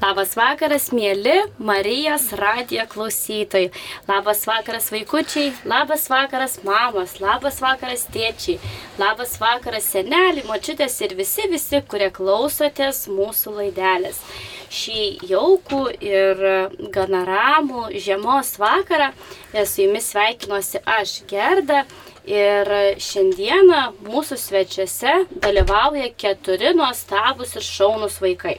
Labas vakaras, mėly Marijos radijo klausytojai. Labas vakaras, vaikučiai. Labas vakaras, mamos. Labas vakaras, tėčiai. Labas vakaras, seneliai, močiutės ir visi, visi, kurie klausotės mūsų laidelės. Šį jaukų ir gana ramų žiemos vakarą su jumis sveikinuosi aš, Gerda. Ir šiandieną mūsų svečiuose dalyvauja keturi nuostabus ir šaunus vaikai.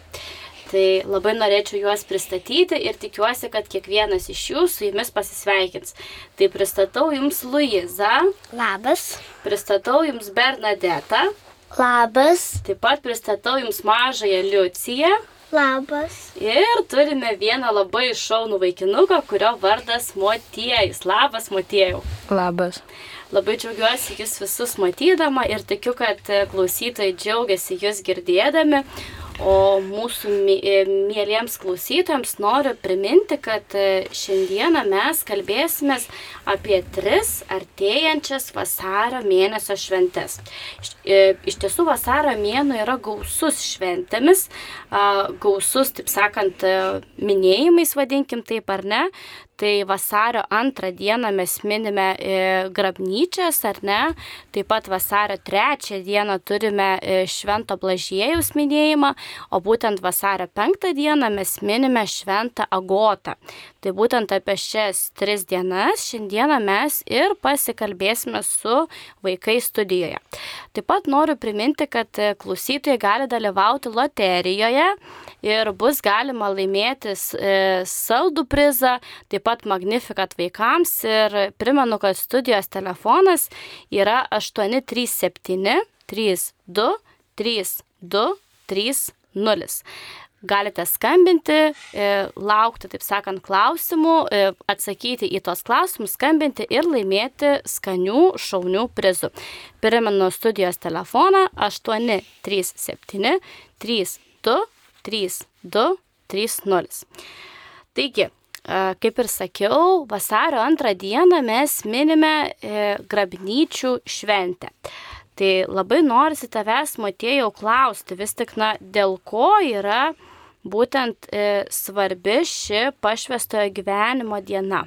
Tai labai norėčiau juos pristatyti ir tikiuosi, kad kiekvienas iš jų su jumis pasisveikins. Tai pristatau jums Luizą. Labas. Pristatau jums Bernadetą. Labas. Taip pat pristatau jums mažąją Liuciją. Labas. Ir turime vieną labai šaunų vaikinuką, kurio vardas Motiejus. Labas, Motiejau. Labas. Labai džiaugiuosi jūs visus matydama ir tikiu, kad klausytojai džiaugiasi jūs girdėdami. O mūsų e, mėlyjams klausytojams noriu priminti, kad e, šiandieną mes kalbėsime apie tris artėjančias vasario mėnesio šventes. E, iš tiesų vasario mėno yra gausus šventėmis, gausus, taip sakant, minėjimais, vadinkim taip ar ne. Tai vasario antrą dieną mes minime grabnyčias, ar ne? Taip pat vasario trečią dieną turime Švento Blažiejaus minėjimą, o būtent vasario penktą dieną mes minime Šventą Agotą. Tai būtent apie šias tris dienas šiandieną mes ir pasikalbėsime su vaikais studijoje. Taip pat noriu priminti, kad klausytojai gali dalyvauti loterijoje ir bus galima laimėti saldų prizą, taip pat pat Magnificat vaikams ir primenu, kad studijos telefonas yra 837 32 32 30. Galite skambinti, e, laukti, taip sakant, klausimų, e, atsakyti į tos klausimus, skambinti ir laimėti skanių, šaunių prizų. Primenu studijos telefoną 837 32 32 30. Taigi, Kaip ir sakiau, vasario antrą dieną mes minime e, grabnyčių šventę. Tai labai norisi tavęs, Matėjau, klausti vis tik, na, dėl ko yra būtent e, svarbi ši pašvestojo gyvenimo diena.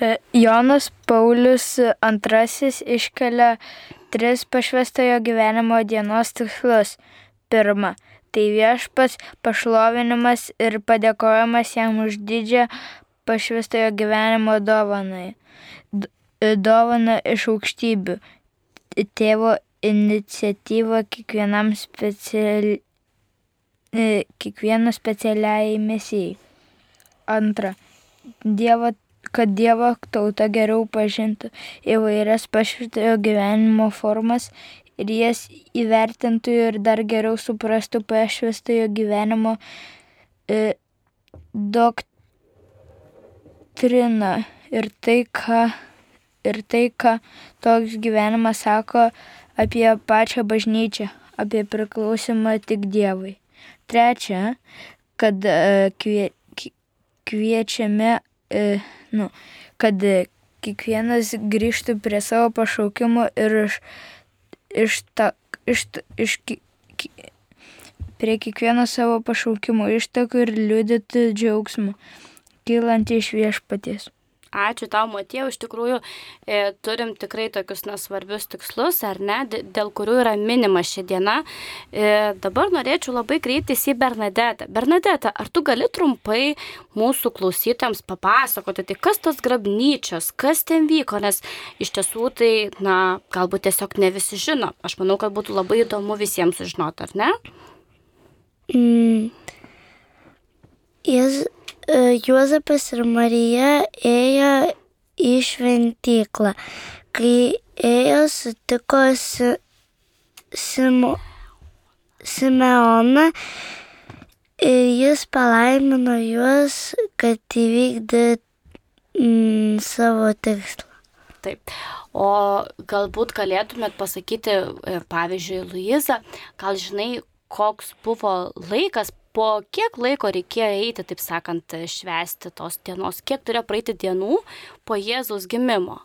E, Jonas Paulius II iškelia tris pašvestojo gyvenimo dienos tikslus. Pirma, tai viešpats pašlovinimas ir padėkojimas jam už didžią pašvestojo gyvenimo dovanai. Dovana iš aukštybių. Tėvo iniciatyva kiekvienam speciali, kiekvieno specialiai misijai. Antra. Dievo kad Dievo tauta geriau pažintų įvairias pašvitojo gyvenimo formas ir jas įvertintų ir dar geriau suprastų pašvestojo gyvenimo e, doktriną ir tai, ką, ir tai, ką toks gyvenimas sako apie pačią bažnyčią, apie priklausimą tik Dievui. Trečia, kad e, kvie, kviečiame, e, nu, kad kiekvienas grįžtų prie savo pašaukimo ir iš iš, ta, iš, iš, prie kiekvieno savo pašaukimo ištakų ir liūdėti džiaugsmą, kylantį iš viešpaties. Ačiū tau, Matėjau, iš tikrųjų e, turim tikrai tokius nesvarbius tikslus, ar ne, dėl kurių yra minima ši diena. E, dabar norėčiau labai kreiptis į Bernadetę. Bernadetę, ar tu gali trumpai mūsų klausytams papasakoti, tai kas tos grabnyčios, kas ten vyko, nes iš tiesų tai, na, galbūt tiesiog ne visi žino. Aš manau, kad būtų labai įdomu visiems sužinoti, ar ne? Mm. Jis Juozapas ir Marija ėjo į šventyklą. Kai ėjo, sutiko Simo, Simeoną ir jis palaimino juos, kad įvykdė mm, savo tikslą. Taip. O galbūt galėtumėt pasakyti, e, pavyzdžiui, Luiza, gal žinai, koks buvo laikas po kiek laiko reikėjo eiti, taip sakant, švęsti tos dienos, kiek turėjo praeiti dienų po Jėzaus gimimo?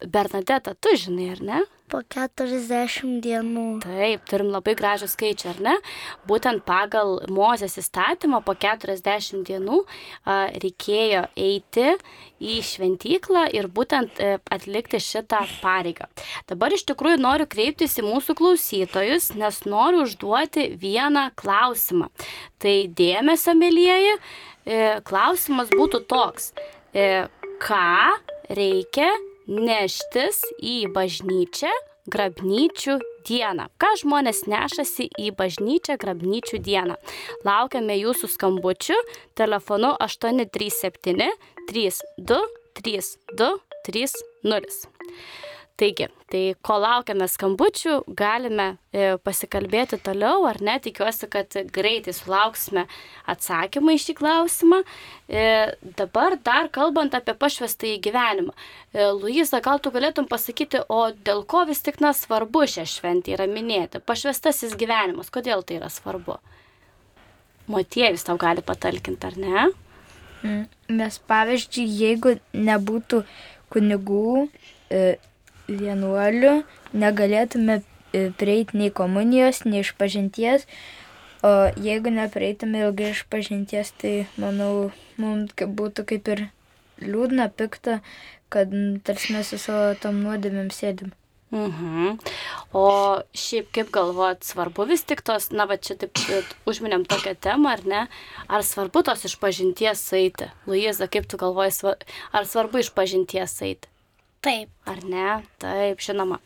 Bernadeta, tu žinai, ar ne? Po 40 dienų. Taip, turim labai gražų skaičių, ar ne? Būtent pagal Mozės įstatymą po 40 dienų reikėjo eiti į šventyklą ir būtent e, atlikti šitą pareigą. Dabar iš tikrųjų noriu kreiptis į mūsų klausytojus, nes noriu užduoti vieną klausimą. Tai dėmesio, mėlyjeji, e, klausimas būtų toks. E, ką reikia neštis į bažnyčią grabnyčių dieną. Ką žmonės nešasi į bažnyčią grabnyčių dieną? Laukiame jūsų skambučių telefonu 837 32 32 30. Taigi, tai kol laukiame skambučių, galime e, pasikalbėti toliau, ar ne, tikiuosi, kad greitai sulauksime atsakymą į šį klausimą. E, dabar dar kalbant apie pašvestąjį gyvenimą. E, Luisa, gal tu galėtum pasakyti, o dėl ko vis tik na svarbu šią šventę yra minėti? Pašvestasis gyvenimas, kodėl tai yra svarbu? Motiejus tau gali patalkinti, ar ne? Mm, Nes pavyzdžiui, jeigu nebūtų kunigų, vienuolių, negalėtume e, prieiti nei komunijos, nei išpažinties, o jeigu neprieitume ilgai išpažinties, tai manau, mums būtų kaip ir liūdna, pikta, kad tarsi mes su savo tom nuodėmėm sėdim. Mhm. O šiaip kaip galvojat, svarbu vis tik tos, na va čia taip e, užminėm tokią temą, ar ne? Ar svarbu tos išpažinties eiti? Luiza, kaip tu galvoji, ar svarbu išpažinties eiti? Taip. Ar ne? Taip, žinoma.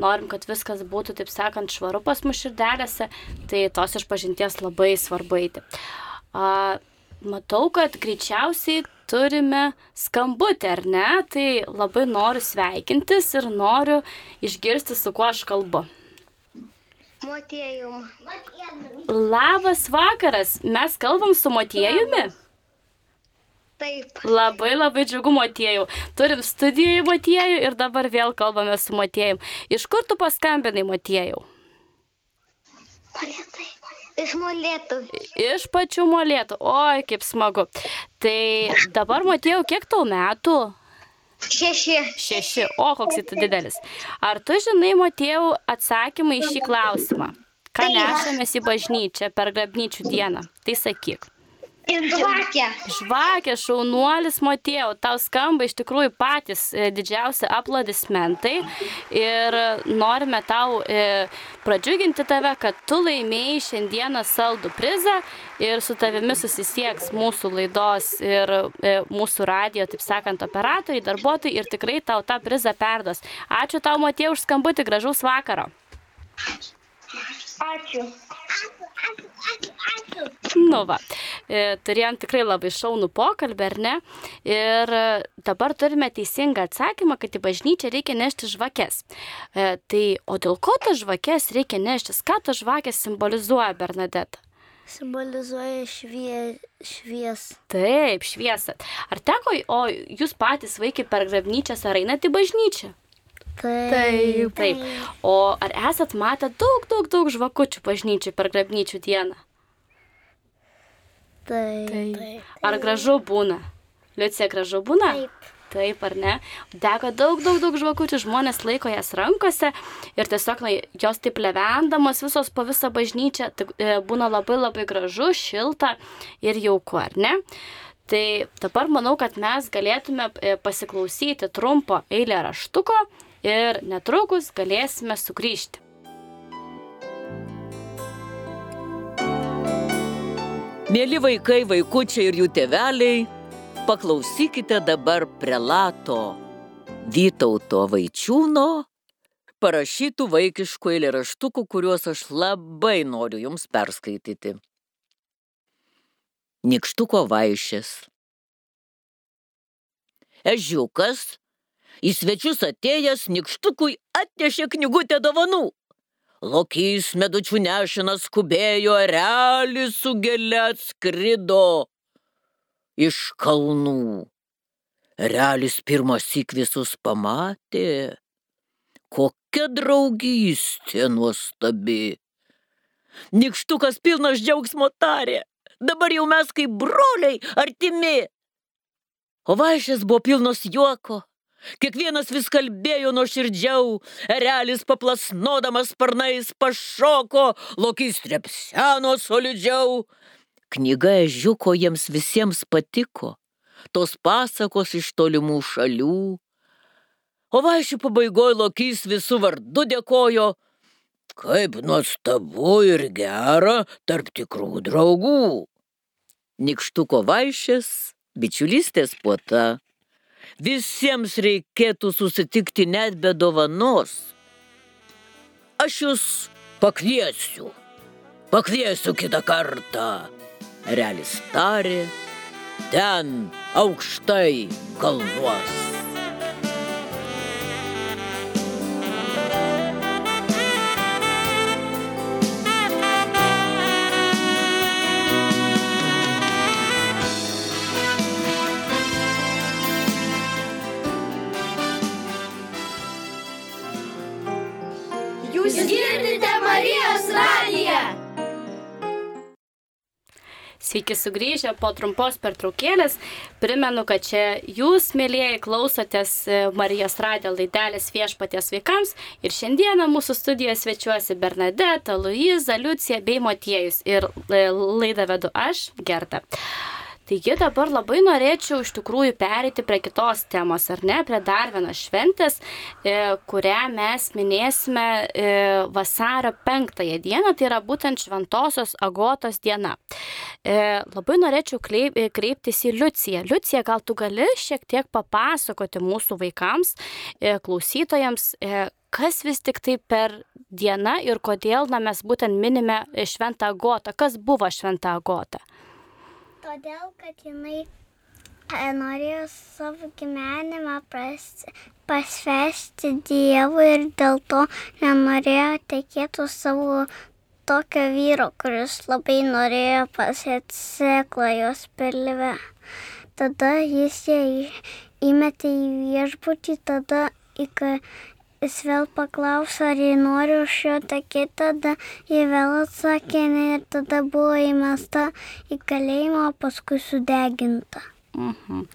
Norim, kad viskas būtų, taip sakant, švaru pas mus širdelėse, tai tos išpažinties labai svarbu eiti. A, matau, kad greičiausiai turime skambutį, ar ne? Tai labai noriu sveikintis ir noriu išgirsti, su kuo aš kalbu. Motiejum. Labas vakaras, mes kalbam su Motiejumi. Taip. Labai labai džiugu Motiejų. Turim studijoje Motiejų ir dabar vėl kalbame su Motiejum. Iš kur tu paskambinai Motiejų? Iš molėtų. Iš pačių molėtų. Oi, kaip smagu. Tai dabar Motiejau, kiek tau metų? Šeši. Šeši. O, koks jis didelis. Ar tu žinai, Motiejau, atsakymą į šį klausimą? Ką nešamės į bažnyčią per grabnyčių dieną? Tai sakyk. Ir žvakę. Žvakė, šaunuolis Motėjau, tau skamba iš tikrųjų patys e, didžiausi aplodismentai ir norime tau e, pradžiuginti tave, kad tu laimėjai šiandieną saldų prizą ir su tavimi susisieks mūsų laidos ir e, mūsų radio, taip sakant, operatoriai, darbuotojai ir tikrai tau tą prizą perdos. Ačiū tau, Motėjau, už skambutį, gražaus vakaro. Ačiū. Nu va, e, turėjom tikrai labai šaunų pokalbį, ar ne? Ir e, dabar turime teisingą atsakymą, kad į bažnyčią reikia nešti žvakes. E, Tai, o dėl ko tas žvakes reikia neštis? Ką tas žvakės simbolizuoja, Bernadette? Simbolizuoja švie... švies. Taip, šviesa. Ar teko, o jūs patys vaikai per grabnyčias ar einate į bažnyčią? Taip. Taip. O ar esat matę daug, daug, daug žvakučių bažnyčių per grabnyčių dieną? Taip. Ar gražu būna? Liucija gražu būna? Taip. Taip ar ne? Dega daug, daug, daug žvakučių, žmonės laiko jas rankose ir tiesiog na, jos taip levendamos visos po visą bažnyčią, tai e, būna labai labai gražu, šilta ir jauku, ar ne? Tai dabar manau, kad mes galėtume e, pasiklausyti trumpo eilę raštuko ir netrukus galėsime sugrįžti. Mėly vaikai, vaikučiai ir jų tėveliai, paklausykite dabar prelato Vytauto Vaičiūno parašytų vaikiškų eilėraštukų, kuriuos aš labai noriu jums perskaityti. Nikštuko vaišės. Ežiukas į svečius atėjęs nikštukui atnešė knygutę dovanų. Lokys medučių nešinas skubėjo, realis su gėlė atskrido iš kalnų. Realis pirmas įk visus pamatė, kokia draugystė nuostabi. Nikštukas pilnas džiaugsmo tarė, dabar jau mes kaip broliai artimi. O vaišės buvo pilnos juoko, Kiekvienas vis kalbėjo nuo širdžiau, erelis paplasnodamas sparnais pašoko, lokys trepseno solidžiau. Knyga ežiuko jiems visiems patiko, tos pasakos iš tolimų šalių. O vaišių pabaigoje lokys visų vardu dėkojo, kaip nuostabu ir gera tarp tikrų draugų. Nikštuko vaišės, bičiulystės puota visiems reikėtų susitikti net be dovanos. Aš jūs pakviesiu, pakviesiu kitą kartą, realis tarė, ten aukštai kalnuos. Sveiki sugrįžę po trumpos pertraukėlės. Primenu, kad čia jūs, mėlyjeji, klausotės e, Marijos radijo laidelės viešpaties vaikams. Ir šiandieną mūsų studijoje svečiuosi Bernadeta, Luiza, Liucija bei Motiejus. Ir e, laidą vedu aš, Gerta. Taigi dabar labai norėčiau iš tikrųjų perėti prie kitos temos, ar ne, prie dar vienos šventės, e, kurią mes minėsime e, vasario penktąją dieną, tai yra būtent Šventosios Agotos diena. E, labai norėčiau kreip, kreiptis į Liuciją. Liucija, gal tu gali šiek tiek papasakoti mūsų vaikams, klausytojams, kas vis tik tai per diena ir kodėl na, mes būtent minime Šventą Agotą. Kas buvo Šventą Agotą? Todėl, kad jinai e, norėjo savo gyvenimą pras, pasvesti Dievui ir dėl to nenorėjo tekėti savo tokio vyro, kuris labai norėjo pasėti sėklą jos pilve. Tada jis ją įmetė į viešbutį, tada į, jis vėl paklausė, ar jį nori už jo tekėti, tada jį vėl atsakė ne ir tada buvo įmesta į kalėjimą, paskui sudeginta. Mhm.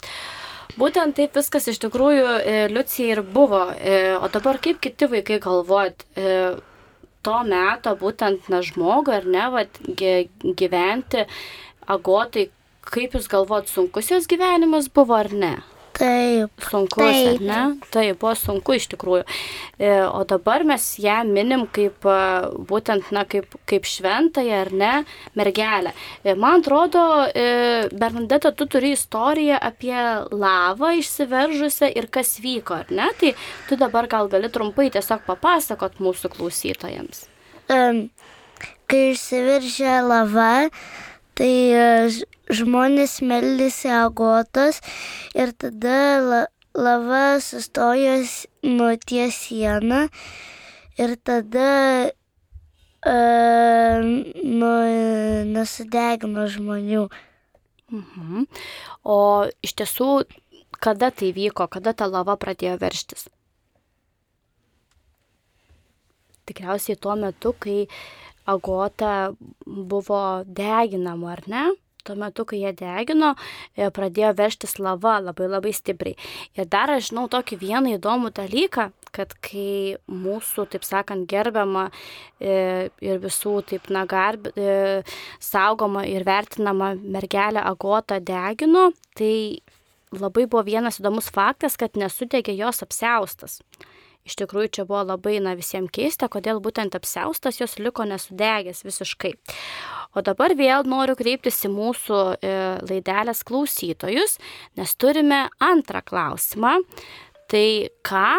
Būtent taip viskas iš tikrųjų e, Liucija ir buvo. E, o dabar kaip kiti vaikai galvojat, e, to meto būtent na žmogui ar ne, vat, gyventi agotai, kaip jūs galvojat, sunkus jos gyvenimas buvo ar ne? Taip. Sunkus, taip. ne? Tai buvo sunku iš tikrųjų. E, o dabar mes ją minim kaip būtent, na, kaip, kaip šventąją ar ne, mergelę. E, man atrodo, e, Bernadeta, tu turi istoriją apie lavą išsiveržusią ir kas vyko, ar ne? Tai tu dabar gal gali trumpai tiesiog papasakot mūsų klausytojams. Um, kai išsiveržė lava, tai žmonės meldėsi agotos ir tada la, lava sustojo nuo ties sieną ir tada uh, nu, nusidegino žmonių. Mhm. O iš tiesų, kada tai vyko, kada ta lava pradėjo verštis? Tikriausiai tuo metu, kai agota buvo deginama, ar ne? tuo metu, kai jie degino, e, pradėjo verštis lava labai labai stipriai. Ir dar aš žinau tokį vieną įdomų dalyką, kad kai mūsų, taip sakant, gerbiama e, ir visų, taip, na, garb, e, saugoma ir vertinama mergelė Agota degino, tai labai buvo vienas įdomus faktas, kad nesudegė jos apseustas. Iš tikrųjų, čia buvo labai, na, visiems keista, kodėl būtent apseustas jos liko nesudegęs visiškai. O dabar vėl noriu kreiptis į mūsų e, laidelės klausytojus, nes turime antrą klausimą. Tai ką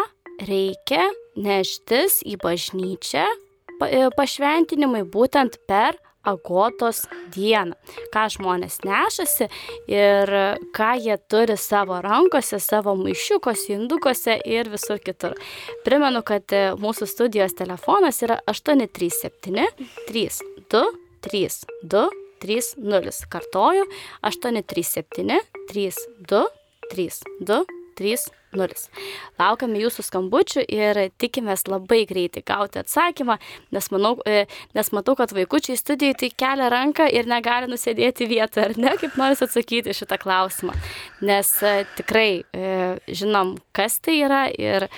reikia neštis į bažnyčią e, pašventinimui būtent per agotos dieną. Ką žmonės nešasi ir ką jie turi savo rankose, savo maišiukose, indukose ir visur kitur. Primenu, kad mūsų studijos telefonas yra 837 32 3, 2, 3, 0. Kartoju, 8, 3, 7, 3, 2, 3, 2, 330. Laukiame jūsų skambučių ir tikimės labai greitai gauti atsakymą, nes, manau, e, nes matau, kad vaikučiai studijai tai kelia ranką ir negali nusėdėti vietoje, ar ne, kaip nori atsakyti šitą klausimą. Nes e, tikrai e, žinom, kas tai yra ir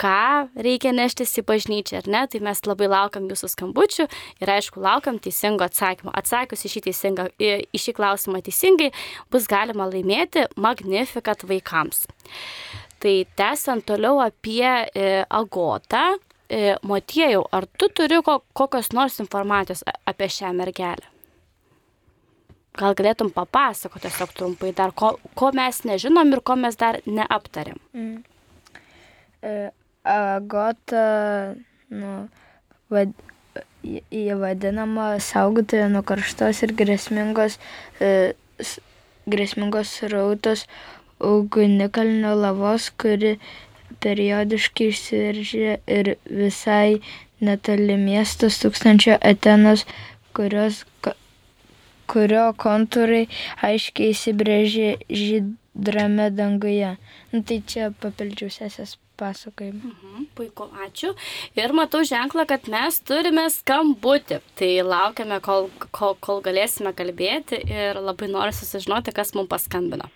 ką reikia neštis į bažnyčią, ar ne, tai mes labai laukiam jūsų skambučių ir aišku, laukiam teisingo atsakymo. Atsakius į šį, teisingą, į šį klausimą teisingai, bus galima laimėti Magnificat vaikams. Tai tęsiant toliau apie e, Agotą, e, Motiejau, ar tu turi ko, kokios nors informacijos apie šią mergelę? Gal galėtum papasakoti tiesiog trumpai dar, ko, ko mes nežinom ir ko mes dar neaptarėm. Mm. E, Agota, nu, vad, jie vadinama saugotoja nuo karštos ir grėsmingos, e, grėsmingos rautos ugnikalnio lavos, kuri periodiškai išsiveržė ir visai netoli miestas tūkstančio Atenos, kurios, kurio kontūrai aiškiai įsibrėžė žydrame danguje. Nu, tai čia papildžiau sesės pasakojimą. Mhm, puiku, ačiū. Ir matau ženklą, kad mes turime skambutį. Tai laukiame, kol, kol, kol galėsime kalbėti ir labai noriu susižinoti, kas mums paskambino.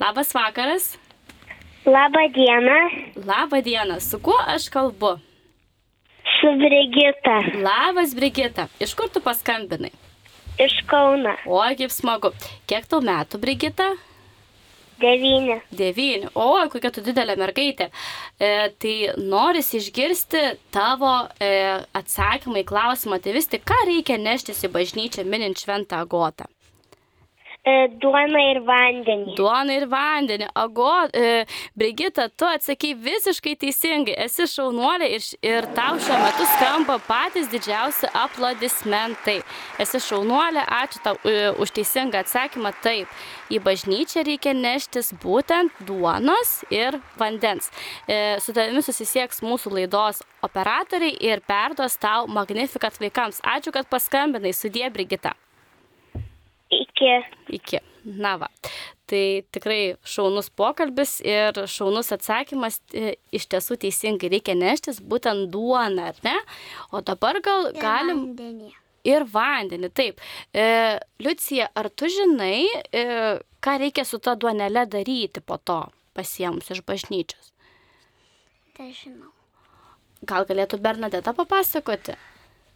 Labas vakaras. Labą dieną. Labą dieną. Su kuo aš kalbu? Su Brigita. Labas, Brigita. Iš kur tu paskambinai? Iš Kauna. O, kaip smagu. Kiek tau metų, Brigita? Devyni. Devyni. O, kokia tu didelė mergaitė. E, tai noris išgirsti tavo e, atsakymą į klausimą, tai vis tik ką reikia neštis į bažnyčią minint šventą agotą. E, duona ir vandenį. Duona ir vandenį. Ago, e, Brigita, tu atsakai visiškai teisingai. Esi šaunuolė ir, ir tau šiuo metu skamba patys didžiausi aplodismentai. Esi šaunuolė, ačiū tau e, už teisingą atsakymą. Taip, į bažnyčią reikia neštis būtent duonos ir vandens. E, su tavimi susisieks mūsų laidos operatoriai ir perduos tau Magnificat vaikams. Ačiū, kad paskambinai. Sudie, Brigita. Iki. Iki. Na va. Tai tikrai šaunus pokalbis ir šaunus atsakymas e, iš tiesų teisingai reikia neštis būtent duoną, ar ne? O dabar gal ir galim. Vandenį. Ir vandenį, taip. E, Liucija, ar tu žinai, e, ką reikia su ta duonelė daryti po to pasiemus iš bažnyčios? Tai žinau. Gal galėtų Bernadeta papasakoti?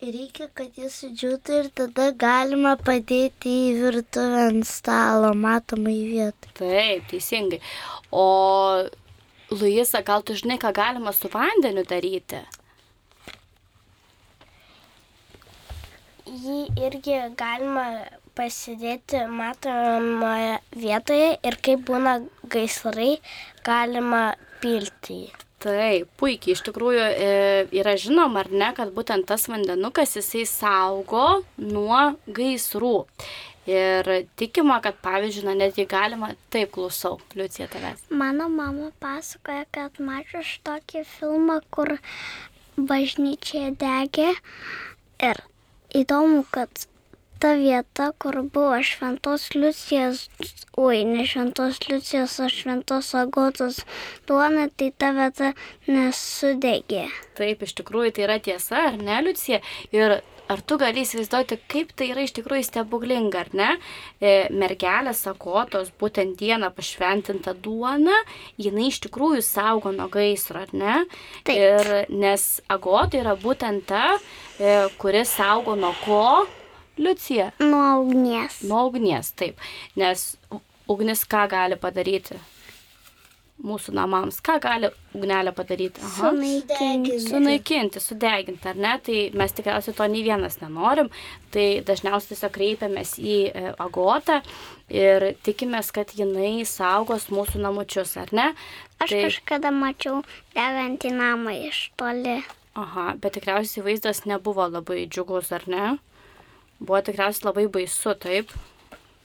Reikia, kad jis sudžiūtų ir tada galima padėti į virtuvę ant stalo, matomai vietą. Taip, teisingai. O Luisa, gal tu žinai, ką galima su vandeniu daryti? Jį irgi galima pasidėti matomoje vietoje ir kai būna gaisrai, galima pilti jį. Taip, puikiai, iš tikrųjų e, yra žinoma, ar ne, kad būtent tas vandenukas jisai saugo nuo gaisrų. Ir tikima, kad pavyzdžiui, na, netgi galima, taip klausau, Liucija tavęs. Mano mama pasakoja, kad mačiau tokį filmą, kur bažnyčia degė. Ir įdomu, kad ta vieta, kur buvo šventos Liucijos, oi, ne šventos Liucijos, o šventos Agotos duona, tai ta vieta nesudegė. Taip, iš tikrųjų tai yra tiesa, ar ne, Liucija? Ir ar tu gali įsivaizduoti, kaip tai yra iš tikrųjų stebuklinga, ar ne? E, mergelės akotos, būtent dieną pašventinta duona, jinai iš tikrųjų saugo nuo gaisro, ar ne? Taip. Ir nes agota yra būtent ta, e, kuri saugo nuo ko? Liucija. Nuo ugnies. Nuo ugnies, taip. Nes ugnis ką gali padaryti? Mūsų namams. Ką gali ugnelė padaryti? Aha. Sunaikinti. Sunaikinti, sudeginti, ar ne? Tai mes tikriausiai to nei vienas nenorim. Tai dažniausiai tiesiog kreipiamės į e, agotą ir tikimės, kad jinai saugos mūsų namučius, ar ne? Aš tai... kažkada mačiau degantį namą iš toli. Aha, bet tikriausiai vaizdas nebuvo labai džiugus, ar ne? Buvo tikriausiai labai baisu, taip.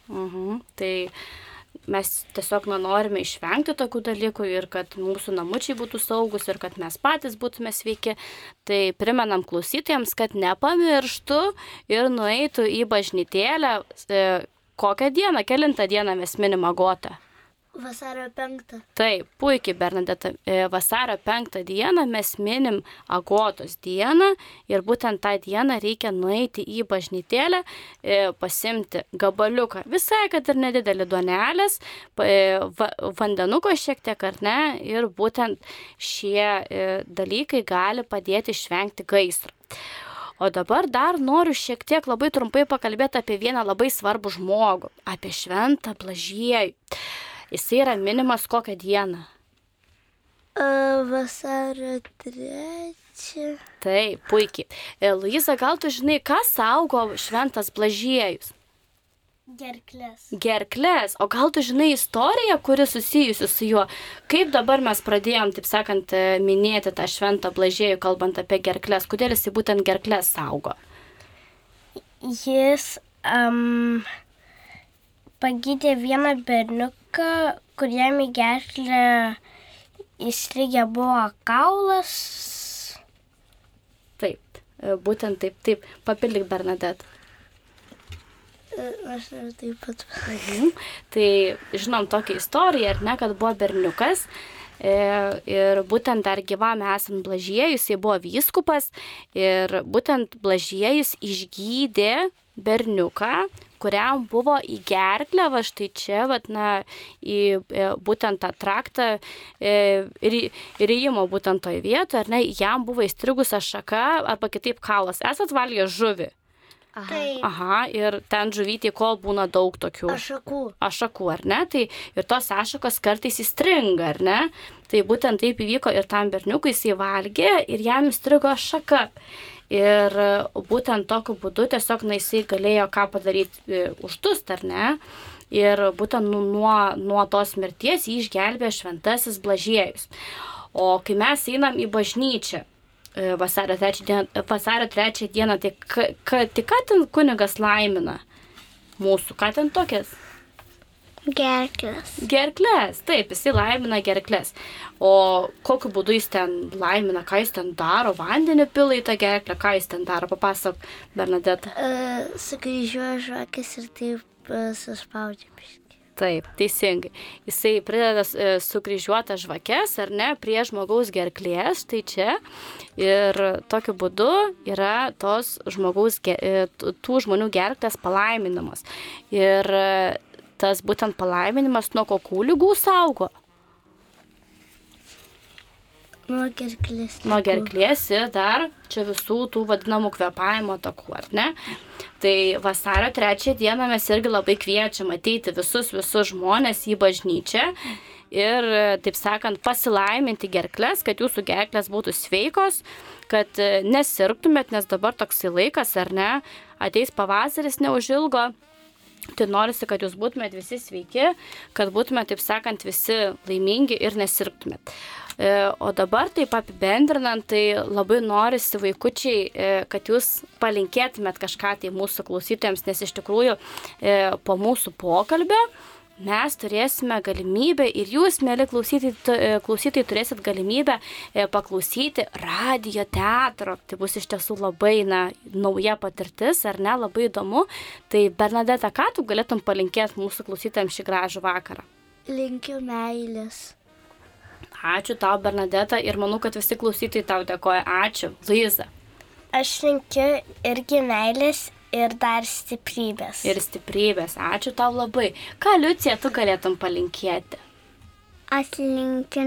Mhm. Tai mes tiesiog nu, norime išvengti tokių dalykų ir kad mūsų namučiai būtų saugus ir kad mes patys būtume sveiki. Tai primenam klausytėjams, kad nepamirštų ir nueitų į bažnytėlę. E, kokią dieną, kelintą dieną mes minimą gotą? Vasario penktą. Taip, puikiai, Bernadeta. E, Vasario penktą dieną mes minim Agotos dieną ir būtent tą dieną reikia nueiti į bažnytėlę, e, pasimti gabaliuką, visai, kad ir nedidelį duonelės, e, va- vandenuko šiek tiek ar ne, ir būtent šie dalykai gali padėti išvengti gaisro. O dabar dar noriu šiek tiek labai trumpai pakalbėti apie vieną labai svarbų žmogų, apie šventą blažiejų. Jisai yra minimas kokią dieną. Vasario trečią. Taip, puikiai. E, Luiza, gal tu žinai, kas saugo šventas blažiejus? Gerklės. Gerklės. O gal tu žinai istoriją, kuri susijusi su juo? Kaip dabar mes pradėjom, taip sakant, e, minėti tą šventą blažiejų, kalbant apie gerklės? Kodėl jisai būtent gerklės saugo? Jis um, pagydė vieną berniuką, kuriam į gerklę įstrigę buvo kaulas. Taip, e, būtent taip, taip. Papildyk Bernadette. Aš ir taip pat. Mhm. Tai žinom tokią istoriją, ar ne, kad buvo berniukas. e, Ir būtent dar gyvam esant Blažiejus, jis buvo vyskupas ir būtent Blažiejus išgydė berniuką, kuriam buvo į gerklę, va štai čia, va, na, į e, būtent tą traktą e, ir, ir įimo būtent toje vietoje, ar ne, jam buvo įstrigusi šaka arba kitaip kaulas. Esat valgę žuvį. Taip. Aha, ir ten žuvytė, kol būna daug tokių Ašakų. ašakų, ar ne? Tai ir tos ašakos kartais įstringa, ar ne? Tai būtent taip įvyko ir tam berniukui jisai valgė ir jam įstrigo ašaka. Ir būtent tokiu būdu tiesiog na, jisai galėjo ką padaryti e, uždust, ar ne? Ir būtent nu- nuo, nuo tos mirties jį išgelbėjo šventasis blažiejus. O kai mes einam į bažnyčią, vasario trečią dieną, vasario trečią dieną tai, ka, tai ką ten kunigas laimina mūsų, ką ten tokias? Gerklės. Gerklės, taip, jisai laimina gerklės. O kokiu būdu jis ten laimina, ką jis ten daro, vandenį pila į tą gerklę, ką jis ten daro, papasakok, Bernadette. Uh, Sukryžiuoja žvakės ir taip uh, suspaudžia. Taip, teisingai. Jisai prideda e, sukryžiuotas žvakes, ar ne, prie žmogaus gerklės, tai čia. Ir tokiu būdu yra tos žmogaus, e, tų žmonių gerklės palaiminamos. Ir tas būtent palaiminimas nuo kokių lygų saugo? Nuo gerklės. nuo gerklės ir dar čia visų tų vadinamų kvepavimo takų, ar ne? Tai vasario trečią dieną mes irgi labai kviečiam ateiti visus, visus žmonės į bažnyčią ir, taip sakant, pasilaiminti gerklės, kad jūsų gerklės būtų sveikos, kad e, nesirgtumėt, nes dabar toksai laikas, ar ne, ateis pavasaris neužilgo. Tai norisi, kad jūs būtumėt visi sveiki, kad būtumėt, taip sakant, visi laimingi ir nesirgtumėt. E, O dabar taip apibendrinant, tai labai norisi vaikučiai, e, kad jūs palinkėtumėt kažką tai mūsų klausytojams, nes iš tikrųjų e, po mūsų pokalbio mes turėsime galimybę ir jūs, mėly klausytojai, e, klausytojai turėsit galimybę e, paklausyti radio teatro. Tai bus iš tiesų labai na, nauja patirtis, ar ne, labai įdomu. Tai Bernadeta, ką tu galėtum palinkėti mūsų klausytojams šį gražų vakarą? Linkiu meilės. Ačiū tau, Bernadeta, ir manau, kad visi klausytojai tau dėkoja. Ačiū, Luiza. Aš linkiu irgi meilės ir dar stiprybės. Ir stiprybės. Ačiū tau labai. Ką, Liucija, tu galėtum palinkėti? Aš linkiu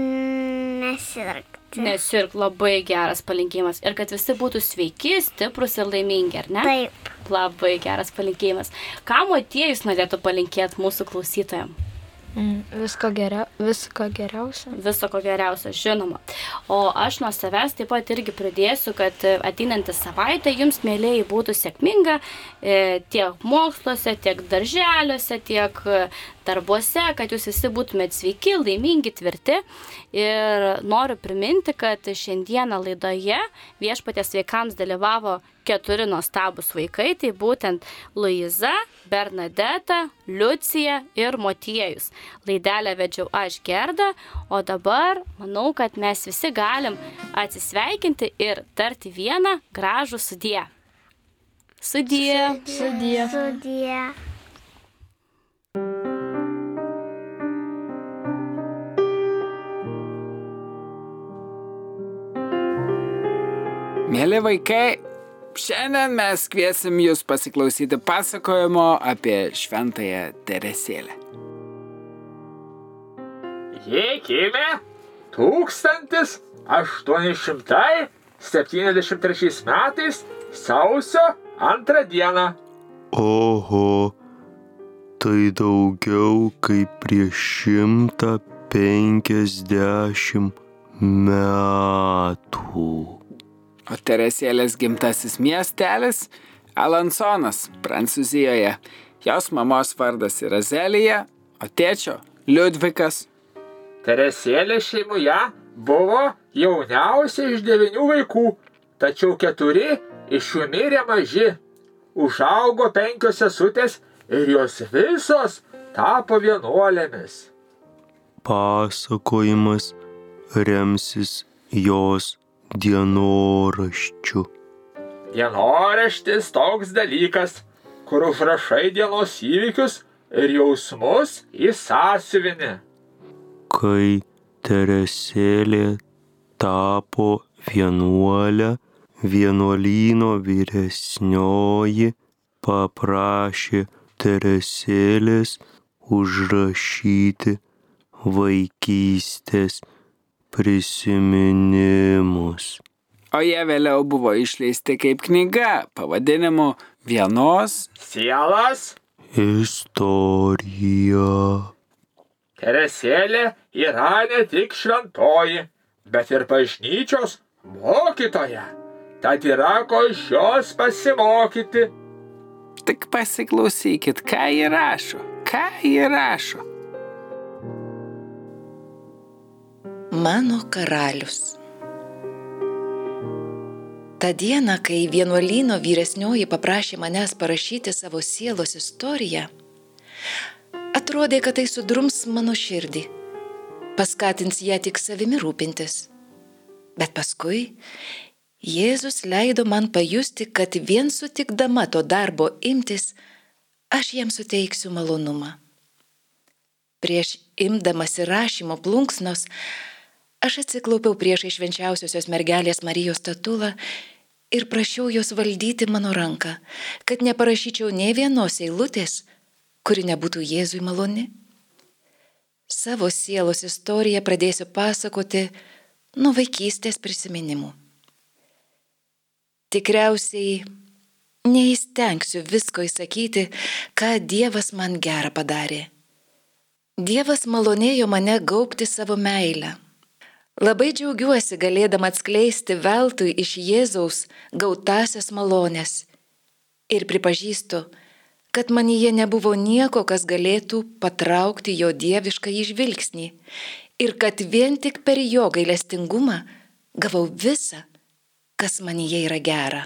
nesirgti. Nesirk, labai geras palinkėjimas. Ir kad visi būtų sveiki, stiprus ir laimingi, ar ne? Taip. Labai geras palinkėjimas. Ką motiejus norėtų palinkėti mūsų klausytojams? Mm, visko, geria, visko geriausio. Viso ko geriausio, žinoma. O aš nuo savęs taip pat irgi pridėsiu, kad e, ateinanti savaitė jums, mėlyjei, būtų sėkminga e, tiek moksluose, tiek darželiuose, tiek e, darbuose, kad jūs visi būtumėt sveiki, laimingi, tvirti. Ir noriu priminti, kad šiandieną laidoje viešpatės vaikams dalyvavo keturi nuostabus vaikai, tai būtent Luiza, Bernadeta, Liucija ir Motiejus. Laidelę vedžiau aš gerdą, o dabar manau, kad mes visi galim atsisveikinti ir tarti vieną gražų sudie. Sudie. Sudie. Sudie. sudie. Mėly vaikai, šiandien mes kviesim jūs pasiklausyti pasakojimo apie šventąją Teresėlę. Ji gimė 1873 metais sausio antrą dieną. Oho, tai daugiau kaip prieš šimtą penkiasdešimt metų. O Teresėlės gimtasis miestelis - Alansonas, Prancūzijoje. Jos mamos vardas yra Zelija, o tėčio - Liudvikas. Teresėlė šeimoje buvo jauniausia iš devinių vaikų, tačiau keturi iš jų mirė maži. Užaugo penkios sesutės ir jos visos tapo vienuolėmis. Pasakojimas remsis jos dienoraščiu. Dienoraštis toks dalykas, kur užrašai dienos įvykius ir jausmus į sąsiuvinį. Kai Teresėlė tapo vienuolę, vienuolyno vyresnioji paprašė Teresėlės užrašyti vaikystės prisiminimus. O jie vėliau buvo išleisti kaip knyga pavadinimu Vienos Sielas Istorija. Teresėlė yra ne tik šventoji, bet ir bažnyčios mokytoja. Tad yra ko iš jos pasimokyti. Tik pasiklausykit, ką jį rašo. Ką jį rašo. Mano karalius. Ta diena, kai vienuolyno vyresnioji paprašė manęs parašyti savo sielos istoriją, atrodė, kad tai sudrums mano širdį, paskatins ją tik savimi rūpintis. Bet paskui Jėzus leido man pajusti, kad vien sutikdama to darbo imtis, aš jam suteiksiu malonumą. Prieš imdamasi rašymo plunksnos, aš atsiklaupiau priešai švenčiausiosios mergelės Marijos statulą ir prašiau jos valdyti mano ranką, kad neparašyčiau ne vienos eilutės, kuri nebūtų Jėzui maloni. Savo sielos istoriją pradėsiu pasakoti nuo vaikystės prisiminimų. Tikriausiai neįstengsiu visko įsakyti, ką Dievas man gerą padarė. Dievas malonėjo mane gaubti savo meilę. Labai džiaugiuosi galėdama atskleisti veltui iš Jėzaus gautasias malonės. Ir pripažįstu, kad manyje nebuvo nieko, kas galėtų patraukti jo dievišką išvilgsnį. Ir kad vien tik per jo gailestingumą gavau visą, kas manyje yra gera.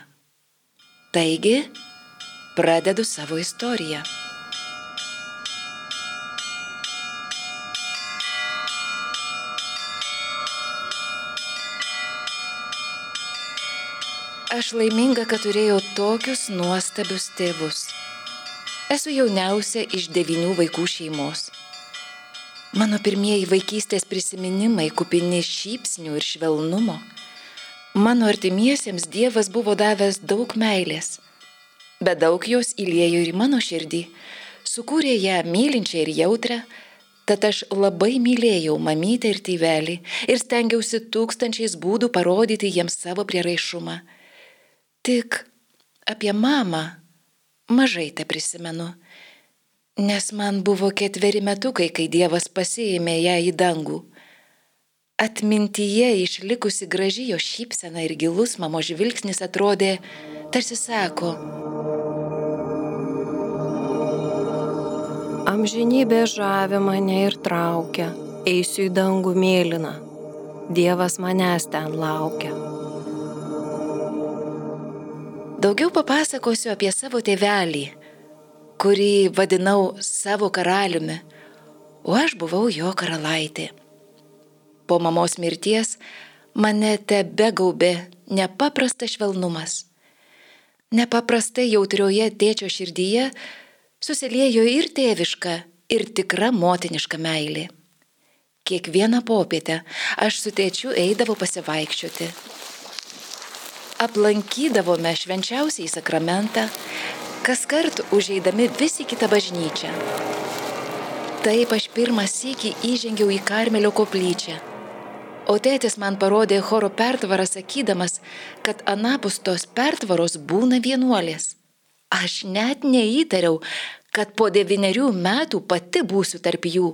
Taigi, pradedu savo istoriją. Aš laiminga, kad turėjau tokius nuostabius tėvus. Esu jauniausia iš devinių vaikų šeimos. Mano pirmieji vaikystės prisiminimai kupini šypsnių ir švelnumo. Mano artimiesiems Dievas buvo davęs daug meilės, bet daug jos įlėjo ir į mano širdį, sukūrė ją mylinčią ir jautrę, tad aš labai mylėjau mamytę ir tėvelį ir stengiausi tūkstančiais būdų parodyti jiems savo prieraišumą. Tik apie mamą mažai te prisimenu, nes man buvo ketveri metukai, kai Dievas pasiėmė ją į dangų. Atmintyje išlikusi graži jo šypsena ir gilus mamo žvilgsnis atrodė, tarsi sako, Amžinybė žavi mane ir traukia, eisiu į dangų mėlyną, Dievas manęs ten laukia. Daugiau papasakosiu apie savo tėvelį, kurį vadinau savo karaliumi, o aš buvau jo karalaitė. Po mamos mirties mane tebe gaubė nepaprastas švelnumas. Nepaprastai jautrioje tėčio širdyje susiliejo ir tėviška, ir tikra motiniška meilė. Kiekvieną popietę aš su tėčiu eidavau pasivaikščioti. Aplankydavome švenčiausiai sakramentą, kas kart užeidami vis į kitą bažnyčią. Taip aš pirmą sykį įžengiau į Karmelio koplyčią. O tėtis man parodė choro pertvarą sakydamas, kad anapus tos pertvaros būna vienuolės. Aš net neįtariau, kad po devynerių metų pati būsiu tarp jų.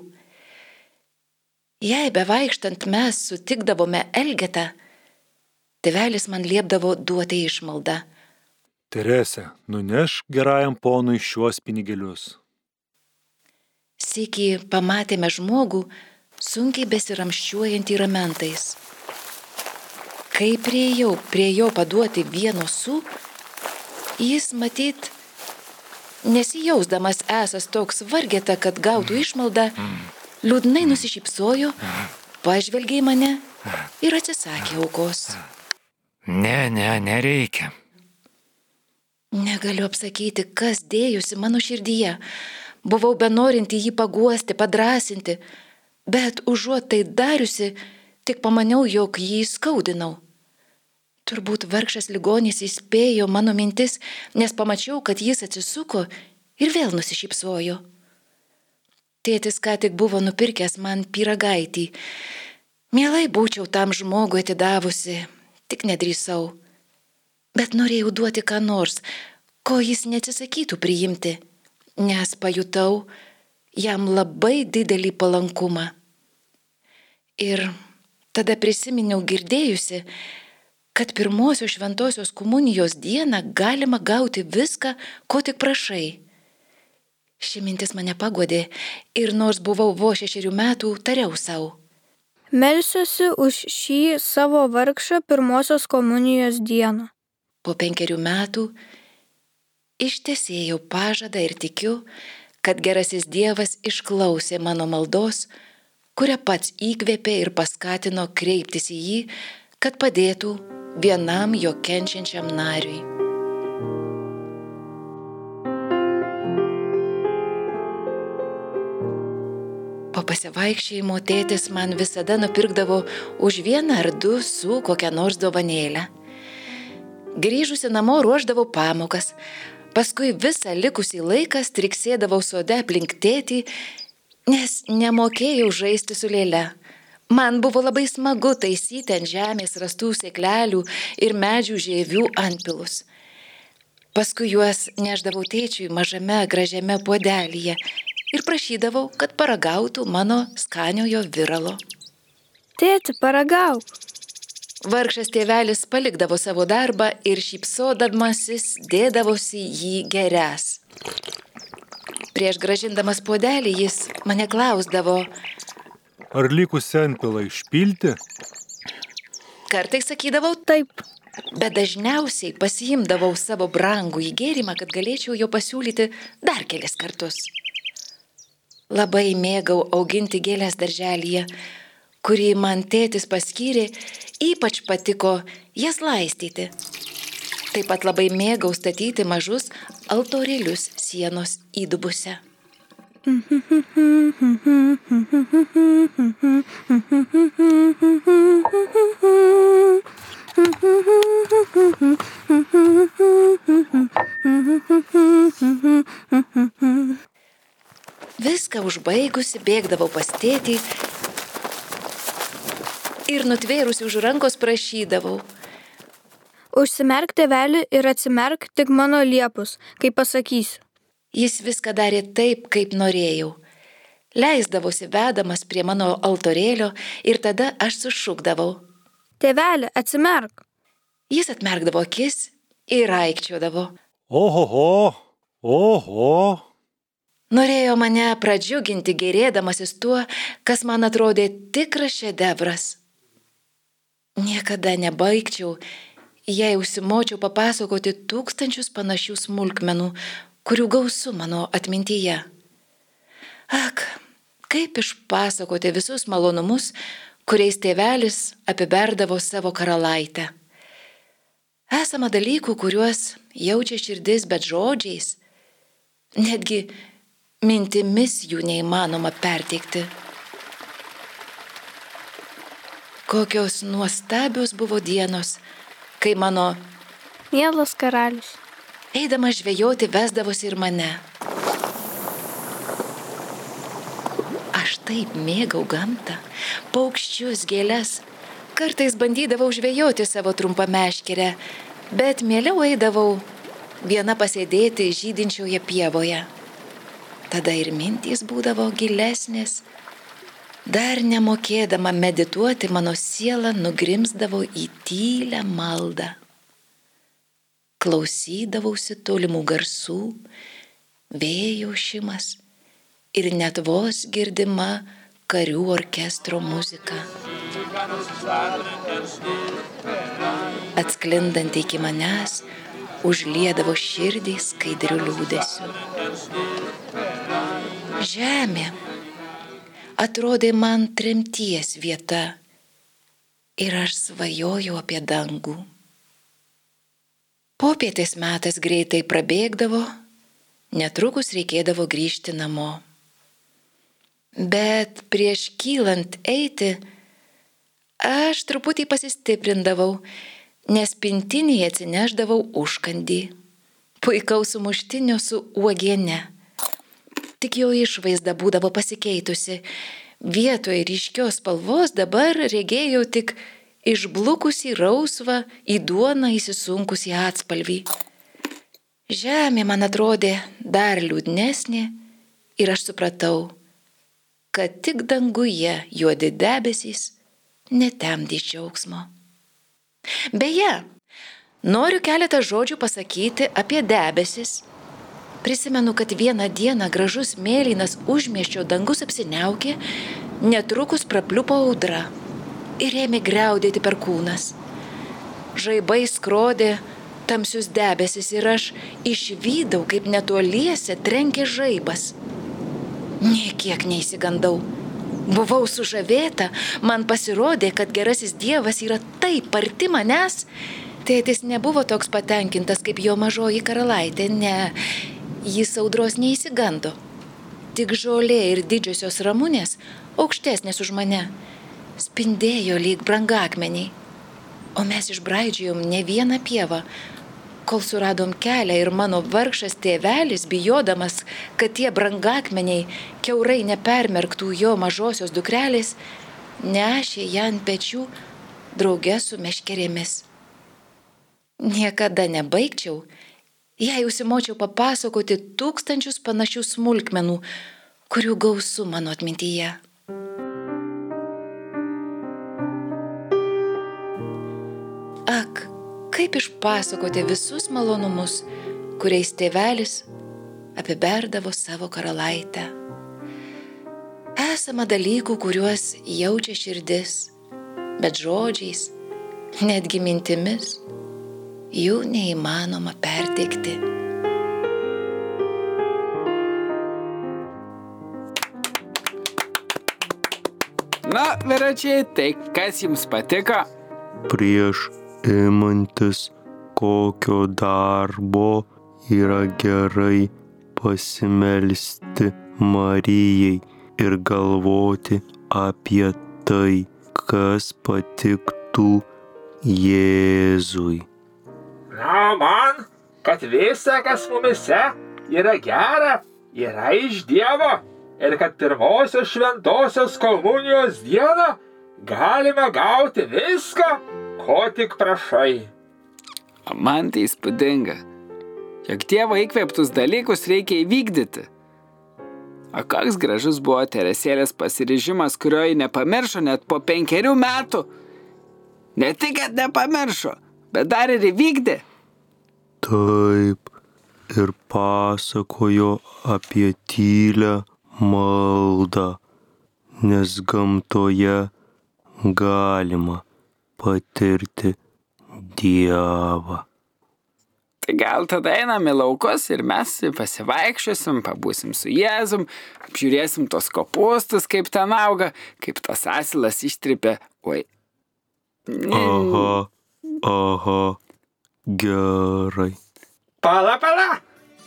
Jei bevaikštant mes sutikdavome Elgetą, tėvelis man liepdavo duoti išmaldą. Terese, nuneš gerajam ponui šiuos pinigėlius. Sėki pamatėme žmogų, sunkiai besiramščiuojantį ramentais. Kai prieėjau prie jo paduoti vieno su, jis matyt, nesijausdamas esas toks vargeta, kad gautų išmaldą, liūdnai nusišypsojo, pažvelgė į mane ir atsisakė aukos. Ne, ne, nereikia. Negaliu apsakyti, kas dėjusi mano širdyje. Buvau benorinti jį paguosti, padrasinti, bet užuot tai dariusi, tik pamaniau, jog jį skaudinau. Turbūt vargšas ligonis įspėjo mano mintis, nes pamačiau, kad jis atsisuko ir vėl nusišypsojo. Tėtis ką tik buvo nupirkęs man pyragaitį. Mielai būčiau tam žmogui atidavusi, tik nedrįsau. Bet norėjau duoti ką nors, ko jis neatsisakytų priimti nes pajutau jam labai didelį palankumą. Ir tada prisiminiau girdėjusi, kad pirmosios šventosios komunijos dieną galima gauti viską, ko tik prašai. Ši mintis mane pagodė ir nors buvau vo šešerių metų, tariau savo. Melsiuosi už šį savo vargšą pirmosios komunijos dieną. Po penkerių metų ištesėjau pažadą ir tikiu, kad gerasis Dievas išklausė mano maldos, kurią pats įkvėpė ir paskatino kreiptis į jį, kad padėtų vienam jo kenčiančiam nariui. Po pasivaikščiojimo tėtis man visada nupirkdavo už vieną ar du su kokią nors dovanėlę. Grįžusi namo ruoždavau pamokas, Paskui visą likusį laiką striksėdavau sode aplink tėtį, nes nemokėjau žaisti su lėle. Man buvo labai smagu taisyti ant žemės rastų sėklelių ir medžių žievių antpilus. Paskui juos neždavau tėčiui mažame gražiame puodelyje ir prašydavau, kad paragautų mano skaniojo viralo. Tėti, paragauk. Vargšas tėvelis palikdavo savo darbą ir šypsodamasis dėdavosi jį geres. Prieš gražindamas puodelį jis mane klausdavo. Ar likus senpilą išpilti? Kartais sakydavau taip, bet dažniausiai pasiimdavau savo brangų įgėrimą, kad galėčiau jo pasiūlyti dar kelis kartus. Labai mėgau auginti gėlės darželyje, kurį man tėtis paskyrė Ypač patiko jas laistyti. Taip pat labai mėgau statyti mažus altorėlius sienos įdubuse. Viską užbaigusi bėgdavau pas tėtį ir nutvėrusi už rankos prašydavau. Užsimerk tėvelį ir atsimerk tik mano liepus, kai pasakysiu. Jis viską darė taip, kaip norėjau. Leisdavosi vedamas prie mano altorėlio ir tada aš sušūkdavau. Tėvelį, atsimerk. Jis atmerkdavo akis ir aikčiodavo. Oho, oho. Norėjo mane pradžiuginti gerėdamasis tuo, kas man atrodė tikras šedevras. Niekada nebaigčiau, jei užsimočiau papasakoti tūkstančius panašių smulkmenų, kurių gausu mano atmintyje. Ak, kaip išpasakoti visus malonumus, kuriais tėvelis apiberdavo savo karalaitę. Esama dalykų, kuriuos jaučia širdis, bet žodžiais, netgi mintimis jų neįmanoma perteikti. Kokios nuostabios buvo dienos, kai mano Mielas karalius. Eidamas žvejoti vesdavosi ir mane. Aš taip mėgau gamtą, paukščius, gėlės. Kartais bandydavau žvejoti savo trumpą meškerę, bet mieliau eidavau viena pasėdėti žydinčioje pievoje. Tada ir mintys būdavo gilesnės. Dar nemokėdama medituoti, mano siela nugrimzdavo į tylę maldą. Klausydavausi tolimų garsų, vėjo šimas ir net vos girdima karių orkestro muzika. Atsklindanti iki manęs, užliedavo širdį skaidrių liūdėsių. Žemė atrodė man tremties vieta ir aš svajojau apie dangų. Popietės metas greitai prabėgdavo, netrukus reikėdavo grįžti namo. Bet prieš kylant eiti, aš truputį pasistiprindavau, nes pintinėje atsineždavau užkandį. Puikaus sumuštinio su uogiene. Tik jo išvaizda būdavo pasikeitusi. Vietoje ryškios spalvos dabar regėjau tik išblukusi rausvą į duoną įsisunkusi atspalvį. Žemė man atrodė dar liūdnesnė ir aš supratau, kad tik danguje juodi debesys netemdys džiaugsmo. Beje, noriu keletą žodžių pasakyti apie debesis. Prisimenu, kad vieną dieną gražus mėlynas užmieščio dangus apsiniaukė, netrukus prapliupo audra ir ėmė greudėti per kūnas. Žaibai skrodė tamsius debesis ir aš išvydau, kaip netoliese trenkė žaibas. Niekiek neįsigandau. Buvau sužavėta, man pasirodė, kad gerasis Dievas yra taip arti manęs. Tėtis nebuvo toks patenkintas kaip jo mažoji karalaitė, ne, jis audros neįsigando. Tik žolė ir didžiosios ramūnės, aukštesnės už mane, spindėjo lyg brangakmeniai. O mes išbraidžiojom ne vieną pievą, kol suradom kelią ir mano vargšas tėvelis, bijodamas, kad tie brangakmeniai keurai nepermerktų jo mažosios dukrelės, nešė ją ant pečių draugė su meškerėmis. Niekada nebaigčiau, jei užsimočiau papasakoti tūkstančius panašių smulkmenų, kurių gausu mano atmintyje. Ak, kaip išpasakoti visus malonumus, kuriais tėvelis apiberdavo savo karalaitę. Esama dalykų, kuriuos jaučia širdis, bet žodžiais, netgi mintimis, jų neįmanoma perteikti. Na, viračiai, tai kas jums patiko? Prieš imantis kokio darbo yra gerai pasimelsti Marijai ir galvoti apie tai, kas patiktų Jėzui. Na, man, kad visa, kas mumise yra gera, yra iš Dievo ir kad pirmosios šventosios komunijos dieną galime gauti viską, ko tik prašai. O man tai įspūdinga, jog tėvo įkvėptus dalykus reikia įvykdyti. O koks gražus buvo Teresėlės pasiryžimas, kurio ji nepamiršo net po penkerių metų. Ne tik, kad nepamiršo, bet dar ir įvykdė. Taip ir pasakojo apie tylę maldą, nes gamtoje galima patirti Dievą. Tai gal tada einam į laukus ir mes pasivaikščiosim, pabūsim su Jėzum, apžiūrėsim tos kopūstus, kaip ten auga, kaip tas asilas ištripė. Oi. Aha, aha, gerai. Pala, pala.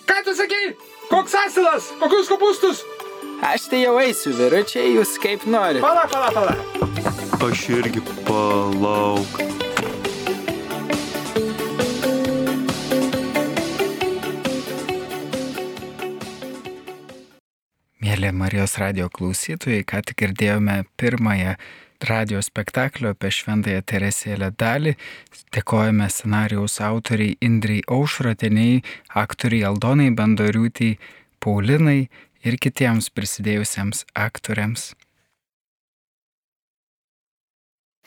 Ką tu sakai? Koks asilas? Kokius kopūstus? Aš tai jau eisiu, vyručiai, jūs kaip norite. Pala, pala, pala. Aš irgi palauk. Mėly Marijos radio klausytojai, ką tik girdėjome pirmąją radio spektaklio apie Šventąją Teresėlę dalį. Dėkojame scenarijaus autoriai Indrai Aušrateniai, aktoriai Aldonai Bandoriūtijai, Paulinai ir kitiems prisidėjusiems aktoriams.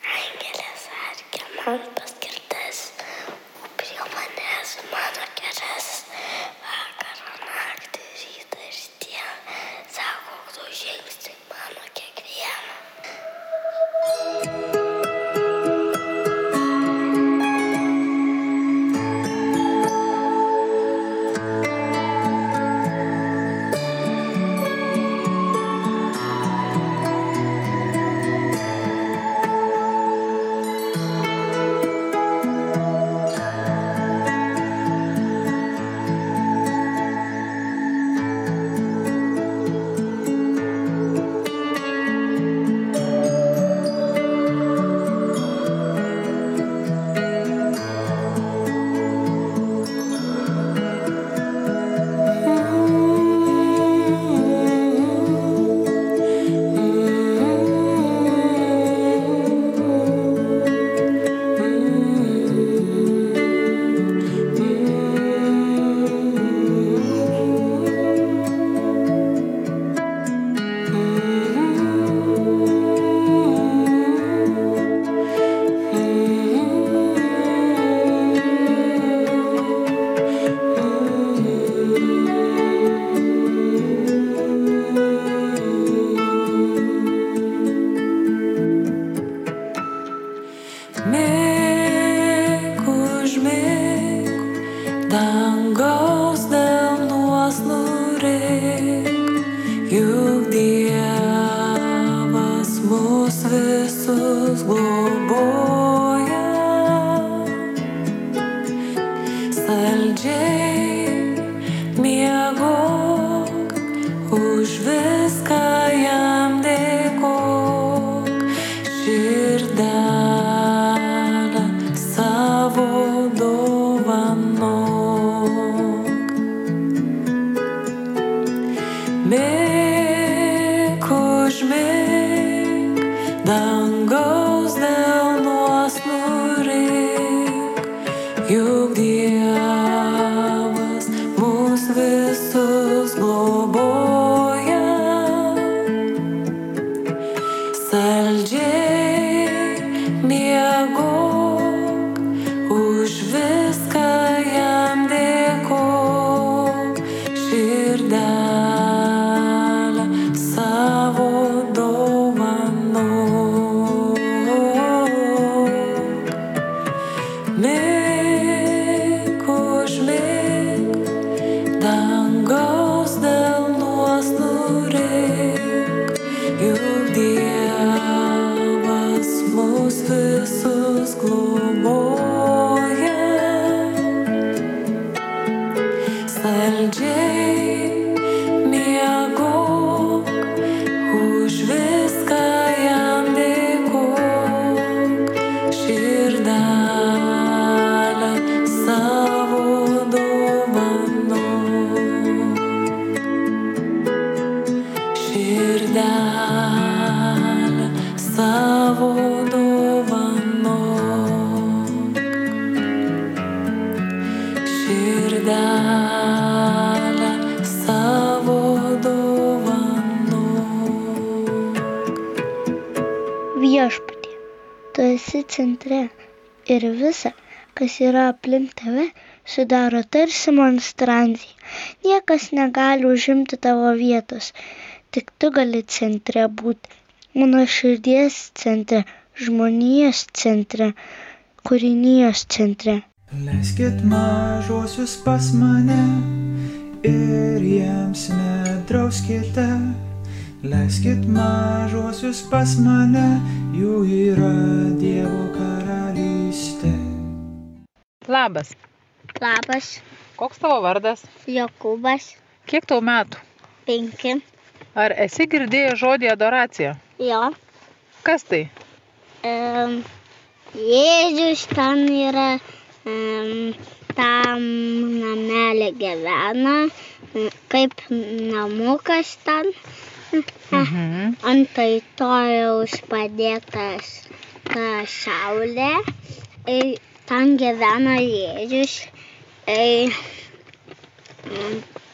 I get Mėg užmėg, dangaus esi centre ir visa, kas yra aplink tave, sudaro tarsi monstrancija. Niekas negali užimti tavo vietos, tik tu gali centre būti. Mano širdies centre, žmonijos centre, kūrinijos centre. Leiskit mažosius pas mane ir jiems nedrauskite. Leiskit mažosius pas mane, jų yra Dievo karalystė. Labas. Labas. Koks tavo vardas? Jokūbas. Kiek tau metų? Penki. Ar esi girdėjęs žodį adoracija? Jo. Kas tai? Um, Jėzus ten yra, um, tam namelė gyvena, kaip namukas ten. Mhm. Antai tojaus padėtas ta saulė. Ir ten gyvena Jėzus. Ir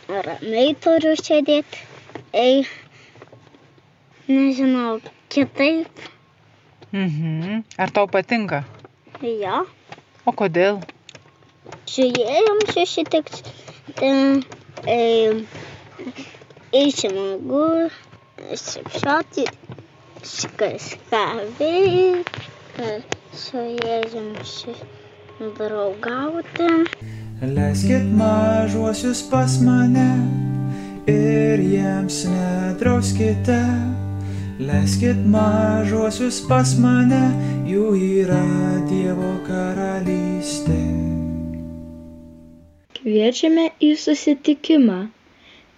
ramiai turiu sėdėti. Ir nežinau, kitaip. Mhm. Ar tau patinka? Jo. O kodėl? Žiūrėjom susitikti. Ten išsmagu, šipšoti, kažką veikti, su Jėzum draugauti. Leiskit mažuosius pas mane ir jiems nedrauskite. Leiskit mažuosius pas mane, jų yra Dievo karalystė. Kviečiame į susitikimą,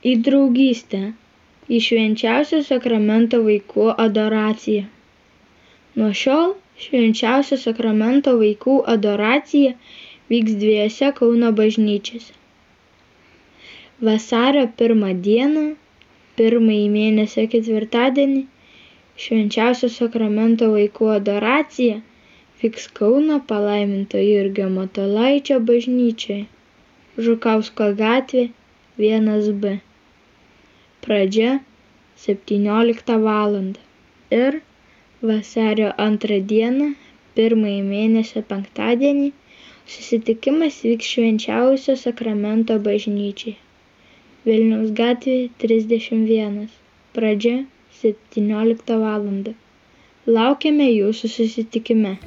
į draugystę, į švenčiausio sakramento vaikų adoraciją. Nuo šiol švenčiausio sakramento vaikų adoracija vyks dviejose Kauno bažnyčiose. Vasario pirmą dieną, pirmąjį mėnesio ketvirtadienį, švenčiausio sakramento vaikų adoracija vyks Kauno palaiminto Jurgio Matolaičio bažnyčioje. Žukausko gatvė 1B. Pradžia 17 val. Ir vasario 2 dieną, pirmąjį mėnesio penktadienį, susitikimas vyks švenčiausio sakramento bažnyčiai. Vilniaus gatvė 31. Pradžia 17 val. Laukiame jūsų susitikime.